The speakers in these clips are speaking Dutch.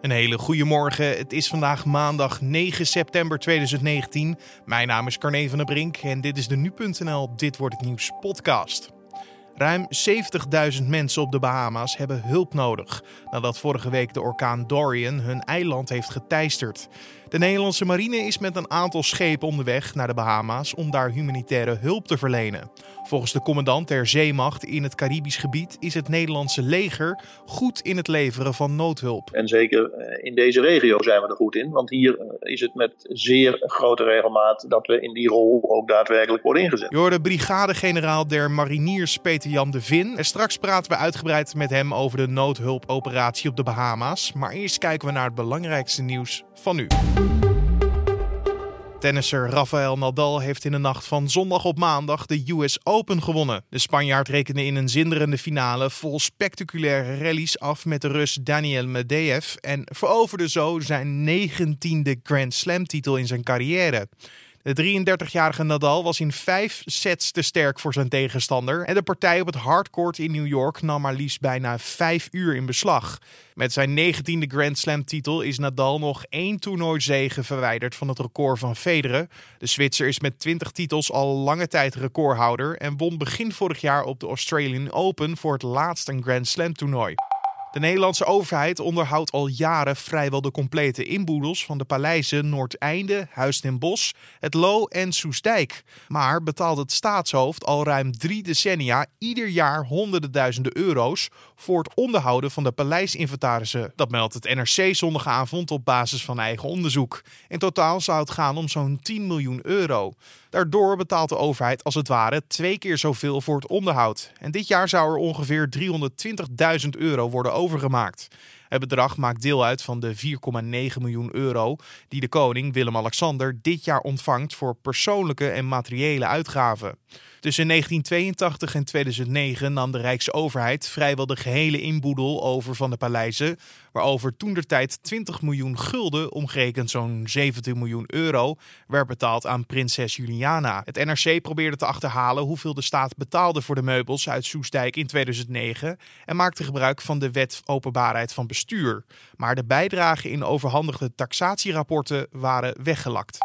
Een hele goede morgen. Het is vandaag maandag 9 september 2019. Mijn naam is Carne van der Brink en dit is de nu.nl Dit wordt het nieuws podcast. Ruim 70.000 mensen op de Bahama's hebben hulp nodig nadat vorige week de orkaan Dorian hun eiland heeft geteisterd. De Nederlandse marine is met een aantal schepen onderweg naar de Bahama's om daar humanitaire hulp te verlenen. Volgens de commandant der zeemacht in het Caribisch gebied is het Nederlandse leger goed in het leveren van noodhulp. En zeker eh, in deze regio zijn we er goed in, want hier eh, is het met zeer grote regelmaat dat we in die rol ook daadwerkelijk worden ingezet. Je hoorde brigadegeneraal der mariniers Peter Jan de Vin. En straks praten we uitgebreid met hem over de noodhulpoperatie op de Bahama's. Maar eerst kijken we naar het belangrijkste nieuws van nu. Tennisser Rafael Nadal heeft in de nacht van zondag op maandag de US Open gewonnen. De Spanjaard rekende in een zinderende finale vol spectaculaire rallies af met de Rus Daniel Medvedev en veroverde zo zijn negentiende Grand Slam titel in zijn carrière. De 33-jarige Nadal was in vijf sets te sterk voor zijn tegenstander. En de partij op het hardcourt in New York nam maar liefst bijna vijf uur in beslag. Met zijn 19e Grand Slam titel is Nadal nog één toernooizege verwijderd van het record van Federer. De Zwitser is met 20 titels al lange tijd recordhouder en won begin vorig jaar op de Australian Open voor het laatste Grand Slam toernooi. De Nederlandse overheid onderhoudt al jaren vrijwel de complete inboedels van de paleizen Noordeinde, Huis ten Bosch, Het Loo en Soestdijk. Maar betaalt het staatshoofd al ruim drie decennia ieder jaar honderden duizenden euro's voor het onderhouden van de paleisinventarissen. Dat meldt het NRC zondagavond op basis van eigen onderzoek. In totaal zou het gaan om zo'n 10 miljoen euro. Daardoor betaalt de overheid als het ware twee keer zoveel voor het onderhoud. En dit jaar zou er ongeveer 320.000 euro worden overgemaakt. Het bedrag maakt deel uit van de 4,9 miljoen euro die de koning Willem-Alexander dit jaar ontvangt voor persoonlijke en materiële uitgaven. Tussen 1982 en 2009 nam de Rijksoverheid vrijwel de gehele inboedel over van de paleizen, waarover toen der tijd 20 miljoen gulden, omgerekend zo'n 17 miljoen euro, werd betaald aan prinses Juliana. Het NRC probeerde te achterhalen hoeveel de staat betaalde voor de meubels uit Soestdijk in 2009 en maakte gebruik van de wet openbaarheid van bestuur. Maar de bijdragen in overhandigde taxatierapporten waren weggelakt.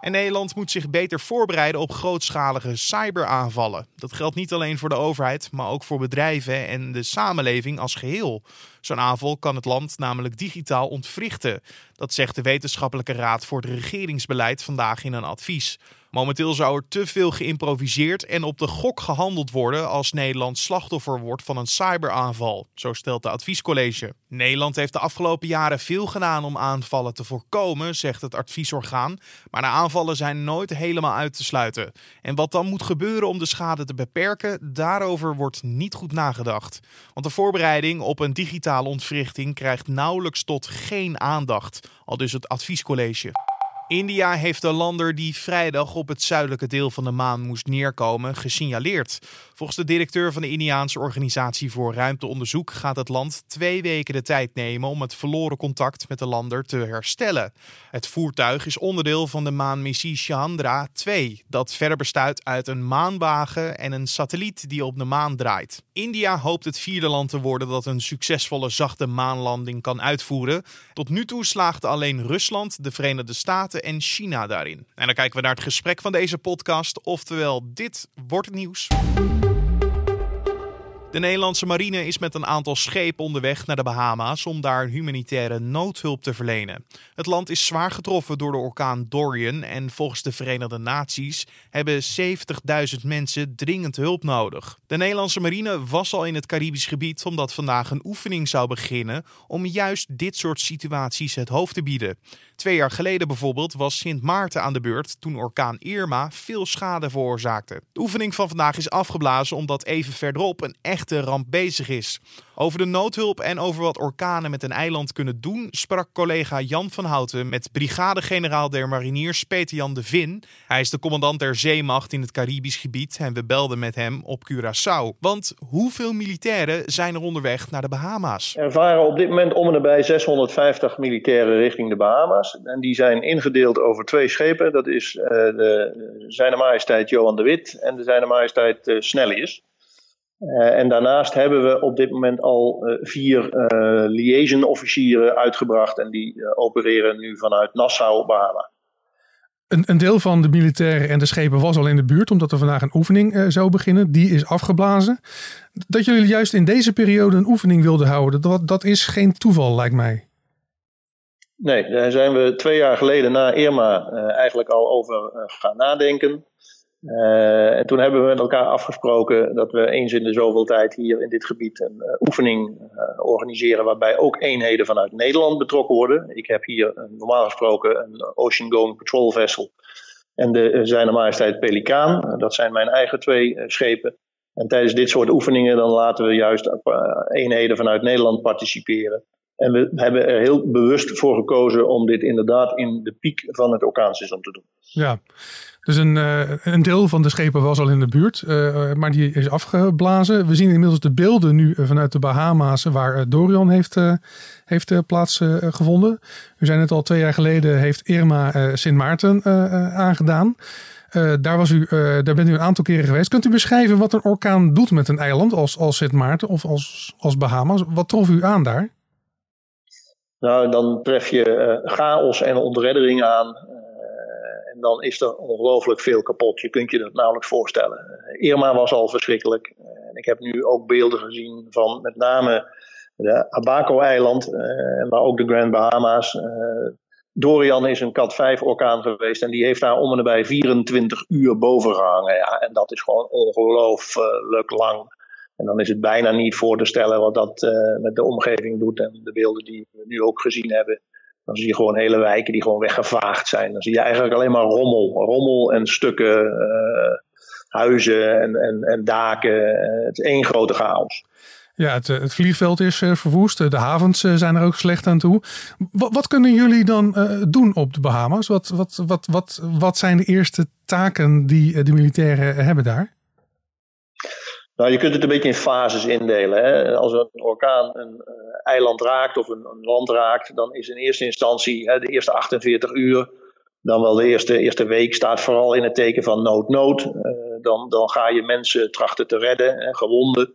En Nederland moet zich beter voorbereiden op grootschalige cyberaanvallen. Dat geldt niet alleen voor de overheid, maar ook voor bedrijven en de samenleving als geheel. Zo'n aanval kan het land namelijk digitaal ontwrichten. Dat zegt de Wetenschappelijke Raad voor het Regeringsbeleid vandaag in een advies. Momenteel zou er te veel geïmproviseerd en op de gok gehandeld worden als Nederland slachtoffer wordt van een cyberaanval, zo stelt de adviescollege. Nederland heeft de afgelopen jaren veel gedaan om aanvallen te voorkomen, zegt het adviesorgaan, maar de aanvallen zijn nooit helemaal uit te sluiten. En wat dan moet gebeuren om de schade te beperken, daarover wordt niet goed nagedacht. Want de voorbereiding op een digitale ontwrichting krijgt nauwelijks tot geen aandacht, al dus het adviescollege. India heeft de lander die vrijdag op het zuidelijke deel van de maan moest neerkomen gesignaleerd. Volgens de directeur van de Indiaanse Organisatie voor Ruimteonderzoek gaat het land twee weken de tijd nemen om het verloren contact met de lander te herstellen. Het voertuig is onderdeel van de maanmissie Chandra 2, dat verder bestaat uit een maanwagen en een satelliet die op de maan draait. India hoopt het vierde land te worden dat een succesvolle zachte maanlanding kan uitvoeren. Tot nu toe slaagden alleen Rusland, de Verenigde Staten en China daarin. En dan kijken we naar het gesprek van deze podcast, oftewel dit wordt het nieuws. De Nederlandse marine is met een aantal schepen onderweg naar de Bahama's om daar humanitaire noodhulp te verlenen. Het land is zwaar getroffen door de orkaan Dorian en volgens de Verenigde Naties hebben 70.000 mensen dringend hulp nodig. De Nederlandse marine was al in het Caribisch gebied omdat vandaag een oefening zou beginnen om juist dit soort situaties het hoofd te bieden. Twee jaar geleden bijvoorbeeld was Sint Maarten aan de beurt toen orkaan Irma veel schade veroorzaakte. De oefening van vandaag is afgeblazen omdat even verderop een echte ramp bezig is. Over de noodhulp en over wat orkanen met een eiland kunnen doen, sprak collega Jan van Houten met brigadegeneraal der mariniers Peter Jan de Vin. Hij is de commandant der zeemacht in het Caribisch gebied en we belden met hem op Curaçao. Want hoeveel militairen zijn er onderweg naar de Bahama's? Er varen op dit moment om en nabij 650 militairen richting de Bahama's. En die zijn ingedeeld over twee schepen. Dat is uh, de Zijne Majesteit Johan de Wit en de Zijne Majesteit uh, Snellius. En daarnaast hebben we op dit moment al vier liaison-officieren uitgebracht. En die opereren nu vanuit Nassau, Bahama. Een, een, deel van de militairen en de schepen was al in de buurt, omdat er vandaag een oefening uh, zou beginnen. Die is afgeblazen. Dat jullie juist in deze periode een oefening wilden houden, dat, dat is geen toeval, lijkt mij. Nee, daar zijn we twee jaar geleden na Irma uh, eigenlijk al over uh, gaan nadenken. Uh, en toen hebben we met elkaar afgesproken dat we eens in de zoveel tijd hier in dit gebied een uh, oefening uh, organiseren waarbij ook eenheden vanuit Nederland betrokken worden. Ik heb hier normaal gesproken een Ocean Going Patrol Vessel en de Zijne Majesteit Pelikaan. Dat zijn mijn eigen twee schepen. En tijdens dit soort oefeningen dan laten we juist eenheden vanuit Nederland participeren. En we hebben er heel bewust voor gekozen om dit inderdaad in de piek van het orkaanseizoen te doen. Ja, dus een, uh, een deel van de schepen was al in de buurt, uh, maar die is afgeblazen. We zien inmiddels de beelden nu vanuit de Bahama's waar Dorian heeft, heeft plaatsgevonden. U zei net al, twee jaar geleden heeft Irma Sint Maarten aangedaan. daar, was u, daar bent u een aantal keren geweest. Kunt u beschrijven wat een orkaan doet met een eiland als, als Sint Maarten of als, als Bahama's? Wat trof u aan daar? Nou, dan tref je chaos en ontreddering aan en dan is er ongelooflijk veel kapot. Je kunt je dat nauwelijks voorstellen. Irma was al verschrikkelijk. En ik heb nu ook beelden gezien van met name de Abaco-eiland, eh, maar ook de Grand Bahama's. Eh, Dorian is een kat 5 orkaan geweest en die heeft daar om en bij 24 uur boven gehangen. Ja, en dat is gewoon ongelooflijk lang. En dan is het bijna niet voor te stellen wat dat met de omgeving doet. En de beelden die we nu ook gezien hebben, dan zie je gewoon hele wijken die gewoon weggevaagd zijn. Dan zie je eigenlijk alleen maar rommel. Rommel en stukken uh, huizen en, en, en daken. Uh, het is één grote chaos. Ja, het, het vliegveld is verwoest. De havens zijn er ook slecht aan toe. Wat, wat kunnen jullie dan doen op de Bahamas? Wat, wat, wat, wat, wat zijn de eerste taken die de militairen hebben daar? Nou, je kunt het een beetje in fases indelen. Hè. Als een orkaan een uh, eiland raakt of een, land raakt, dan is in eerste instantie hè, de eerste 48 uur, dan wel de eerste, eerste week, staat vooral in het teken van nood-nood. Uh, dan, dan ga je mensen trachten te redden, hè, gewonden.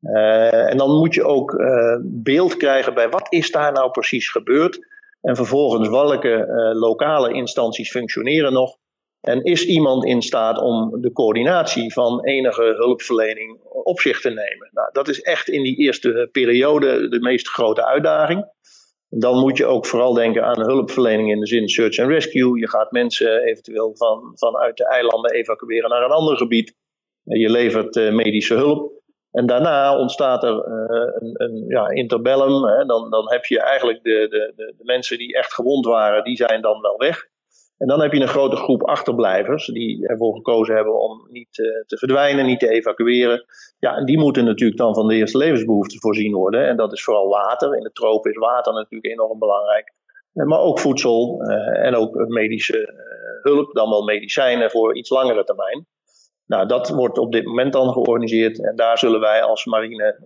Uh, en dan moet je ook beeld krijgen bij wat is daar nou precies gebeurd. En vervolgens welke lokale instanties functioneren nog. En is iemand in staat om de coördinatie van enige hulpverlening op zich te nemen? Nou, dat is echt in die eerste periode de meest grote uitdaging. Dan moet je ook vooral denken aan hulpverlening in de zin search and rescue. Je gaat mensen eventueel van, vanuit de eilanden evacueren naar een ander gebied. Je levert uh, medische hulp. En daarna ontstaat er uh, een, een ja, interbellum. Hè. Dan, dan heb je eigenlijk de, de, de, de mensen die echt gewond waren, die zijn dan wel weg. En dan heb je een grote groep achterblijvers die ervoor gekozen hebben om niet uh, te verdwijnen, niet te evacueren. Ja, en die moeten natuurlijk dan van de eerste levensbehoeften voorzien worden. En dat is vooral water. In de tropen is water natuurlijk enorm belangrijk. Uh, maar ook voedsel uh, en ook medische hulp, dan wel medicijnen voor iets langere termijn. Nou, dat wordt op dit moment dan georganiseerd en daar zullen wij als marine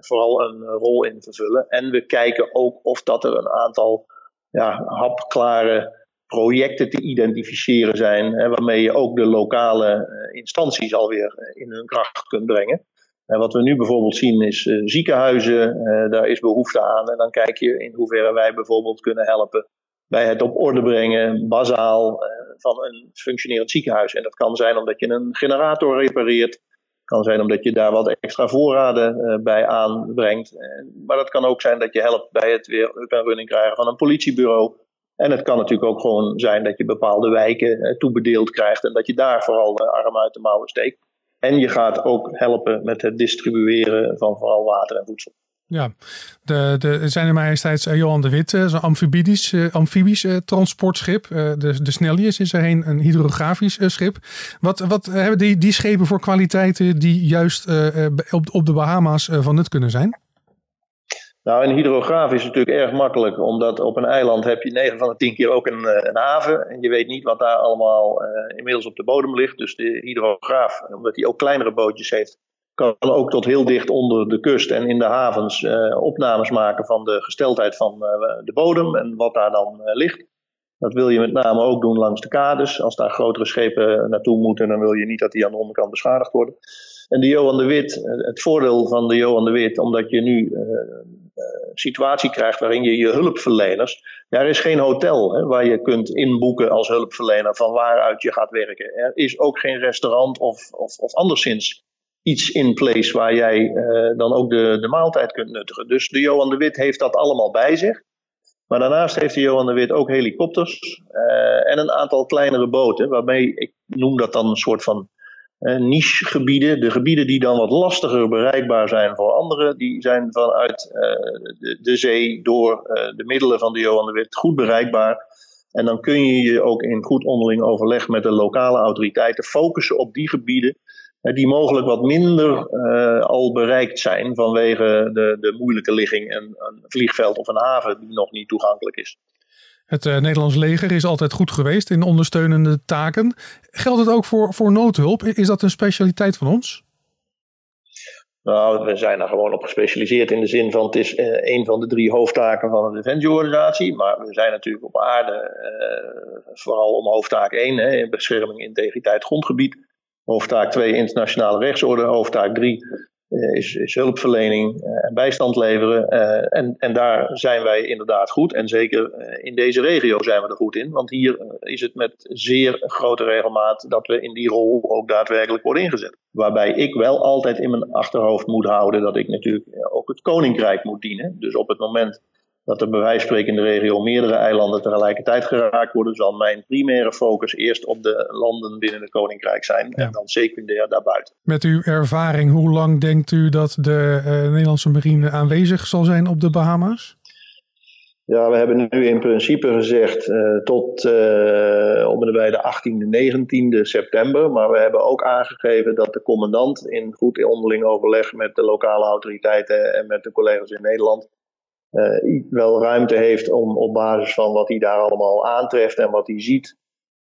vooral een rol in vervullen. En we kijken ook of dat er een aantal ja, hapklare projecten te identificeren zijn, hè, waarmee je ook de lokale uh, instanties alweer eh, in hun kracht kunt brengen. En wat we nu bijvoorbeeld zien is uh, ziekenhuizen, daar is behoefte aan. En dan kijk je in hoeverre wij bijvoorbeeld kunnen helpen bij het op orde brengen, bazaal, van een functionerend ziekenhuis. En dat kan zijn omdat je een generator repareert. kan zijn omdat je daar wat extra voorraden bij aanbrengt. maar dat kan ook zijn dat je helpt bij het weer up en running krijgen van een politiebureau. En het kan natuurlijk ook gewoon zijn dat je bepaalde wijken eh, toebedeeld krijgt en dat je daar vooral de arm uit de mouwen steekt. En je gaat ook helpen met het distribueren van vooral water en voedsel. Ja, de, de zijn majesteits uh, Johan de Wit, uh, zo'n amfibisch, amfibisch transportschip. de, de Snellius is er een, een hydrografisch schip. Wat, wat hebben die, die schepen voor kwaliteiten die juist op, op de Bahama's van nut kunnen zijn? Nou, een hydrograaf is natuurlijk erg makkelijk, omdat op een eiland heb je 9 van de 10 keer ook een, eh, een haven. En je weet niet wat daar allemaal uh, inmiddels op de bodem ligt. Dus de hydrograaf, omdat hij ook kleinere bootjes heeft, kan ook tot heel dicht onder de kust en in de havens uh, opnames maken van de gesteldheid van de bodem en wat daar dan ligt. Dat wil je met name ook doen langs de kades. Als daar grotere schepen naartoe moeten, dan wil je niet dat die aan de onderkant beschadigd worden. En de Johan de Wit, het voordeel van de Johan de Wit, omdat je nu een situatie krijgt waarin je je hulpverleners. Ja, er is geen hotel hè, waar je kunt inboeken als hulpverlener van waaruit je gaat werken. Er is ook geen restaurant of, of, of anderszins iets in place waar jij uh, dan ook de, de maaltijd kunt nuttigen. Dus de Johan de Wit heeft dat allemaal bij zich. Maar daarnaast heeft de Johan de Wit ook helikopters en een aantal kleinere boten, waarmee ik noem dat dan een soort van nichegebieden. De gebieden die dan wat lastiger bereikbaar zijn voor anderen, die zijn vanuit de, de, zee door de middelen van de Johan de Wit goed bereikbaar. En dan kun je je ook in goed onderling overleg met de lokale autoriteiten focussen op die gebieden die mogelijk wat minder al bereikt zijn vanwege de, de moeilijke ligging en een vliegveld of een haven die nog niet toegankelijk is. Het uh, Nederlands leger is altijd goed geweest in ondersteunende taken. Geldt het ook voor, voor noodhulp? Is dat een specialiteit van ons? Nou, we zijn daar gewoon op gespecialiseerd in de zin van het is uh, een van de drie hoofdtaken van een defensieorganisatie. Maar we zijn natuurlijk op aarde vooral om hoofdtaak 1, hè, bescherming, integriteit, grondgebied Hoofdtaak 2 internationale rechtsorde. Hoofdtaak 3 uh, is, is, hulpverlening uh, en bijstand leveren. Uh, en, en daar zijn wij inderdaad goed. En zeker in deze regio zijn we er goed in. Want hier is het met zeer grote regelmaat dat we in die rol ook daadwerkelijk worden ingezet. Waarbij ik wel altijd in mijn achterhoofd moet houden dat ik natuurlijk ook het koninkrijk moet dienen. Dus op het moment dat er bij wijze van spreken in de regio meerdere eilanden tegelijkertijd geraakt worden, zal mijn primaire focus eerst op de landen binnen het Koninkrijk zijn en dan secundair daarbuiten. Met uw ervaring, hoe lang denkt u dat de uh, Nederlandse marine aanwezig zal zijn op de Bahama's? Ja, we hebben nu in principe gezegd uh, tot uh, om en bij de 18e, 19e september. Maar we hebben ook aangegeven dat de commandant in goed onderling overleg met de lokale autoriteiten en met de collega's in Nederland uh, wel ruimte heeft om op basis van wat hij daar allemaal aantreft en wat hij ziet,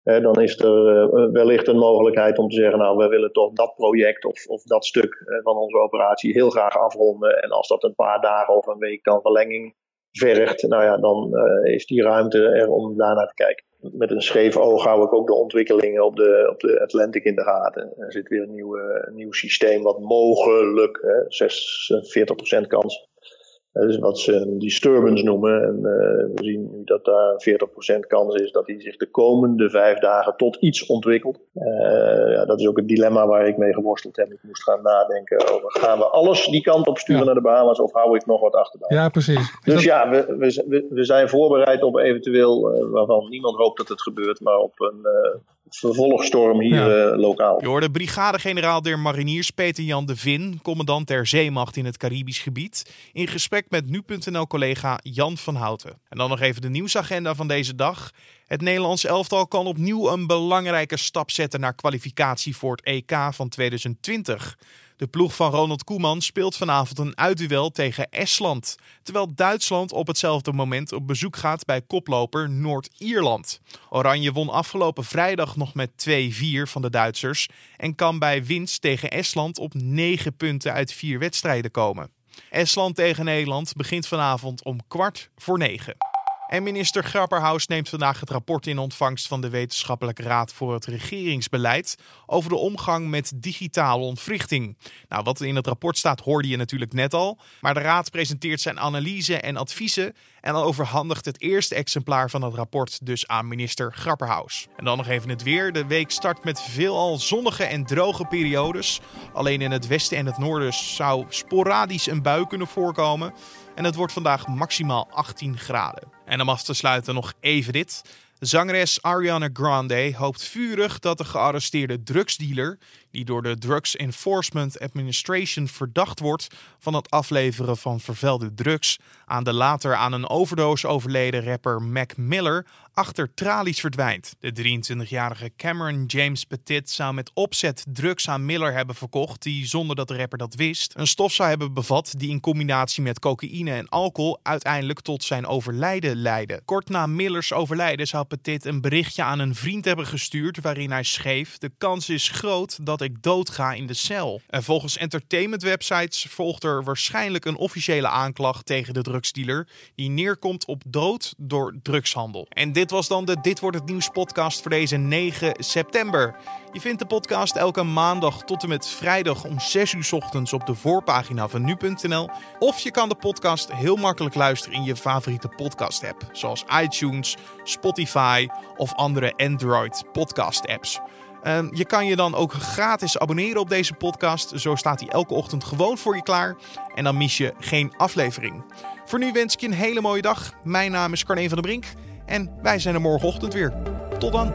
uh, dan is er uh, wellicht een mogelijkheid om te zeggen, nou, we willen toch dat project of, of dat stuk van onze operatie heel graag afronden. En als dat een paar dagen of een week dan verlenging vergt, nou ja, dan is die ruimte er om daarnaar te kijken. Met een scheef oog hou ik ook de ontwikkelingen op de, op de Atlantic in de gaten. Er zit weer een nieuw, nieuw systeem wat mogelijk, hè, 46% kans, dat is wat ze een disturbance noemen. En uh, we zien nu dat daar 40% kans is dat hij zich de komende vijf dagen tot iets ontwikkelt. Uh, ja, dat is ook het dilemma waar ik mee geworsteld heb. Ik moest gaan nadenken over: gaan we alles die kant op sturen naar de Bahamas of hou ik nog wat achter? Ja, precies. dus ja, we, we, we zijn voorbereid op eventueel, uh, waarvan niemand hoopt dat het gebeurt, maar op een vervolgstorm hier ja. uh, lokaal. Je hoorde brigadegeneraal der mariniers Peter Jan de Vin, commandant der zeemacht in het Caribisch gebied, in gesprek met nu.nl-collega Jan van Houten. En dan nog even de nieuwsagenda van deze dag. Het Nederlands elftal kan opnieuw een belangrijke stap zetten naar kwalificatie voor het EK van 2020. De ploeg van Ronald Koeman speelt vanavond een uitduel tegen Estland. Terwijl Duitsland op hetzelfde moment op bezoek gaat bij koploper Noord-Ierland. Oranje won afgelopen vrijdag nog met 2-4 van de Duitsers. En kan bij winst tegen Estland op 9 punten uit 4 wedstrijden komen. Estland tegen Nederland begint vanavond om kwart voor negen. En minister Grapperhaus neemt vandaag het rapport in ontvangst van de Wetenschappelijke Raad voor het Regeringsbeleid over de omgang met digitale ontwrichting. Nou, wat in het rapport staat hoorde je natuurlijk net al, maar de Raad presenteert zijn analyse en adviezen en overhandigt het eerste exemplaar van het rapport dus aan minister Grapperhaus. En dan nog even het weer. De week start met veelal zonnige en droge periodes. Alleen in het westen en het noorden zou sporadisch een bui kunnen voorkomen. En het wordt vandaag maximaal 18 graden. En om af te sluiten nog even dit. Zangeres Ariana Grande hoopt vurig dat de gearresteerde drugsdealer, die door de Drugs Enforcement Administration verdacht wordt van het afleveren van vervuilde drugs aan de later aan een overdose overleden rapper Mac Miller, achter tralies verdwijnt. De 23-jarige Cameron James Petit zou met opzet drugs aan Miller hebben verkocht, die zonder dat de rapper dat wist, een stof zou hebben bevat die in combinatie met cocaïne en alcohol uiteindelijk tot zijn overlijden leidde. Kort na Millers overlijden zou Petit een berichtje aan een vriend hebben gestuurd waarin hij schreef: De kans is groot dat ik doodga in de cel. En volgens entertainmentwebsites volgt er waarschijnlijk een officiële aanklacht tegen de drugsdealer die neerkomt op dood door drugshandel. En dit was dan de Dit wordt het nieuws podcast voor deze 9 september. Je vindt de podcast elke maandag tot en met vrijdag om 6 uur ochtends op de voorpagina van nu.nl. Of je kan de podcast heel makkelijk luisteren in je favoriete podcast app, zoals iTunes, Spotify of andere Android podcast apps. Ehm, je kan je dan ook gratis abonneren op deze podcast. Zo staat hij elke ochtend gewoon voor je klaar. En dan mis je geen aflevering. Voor nu wens ik je een hele mooie dag. Mijn naam is Carne van der Brink. En wij zijn er morgenochtend weer. Tot dan.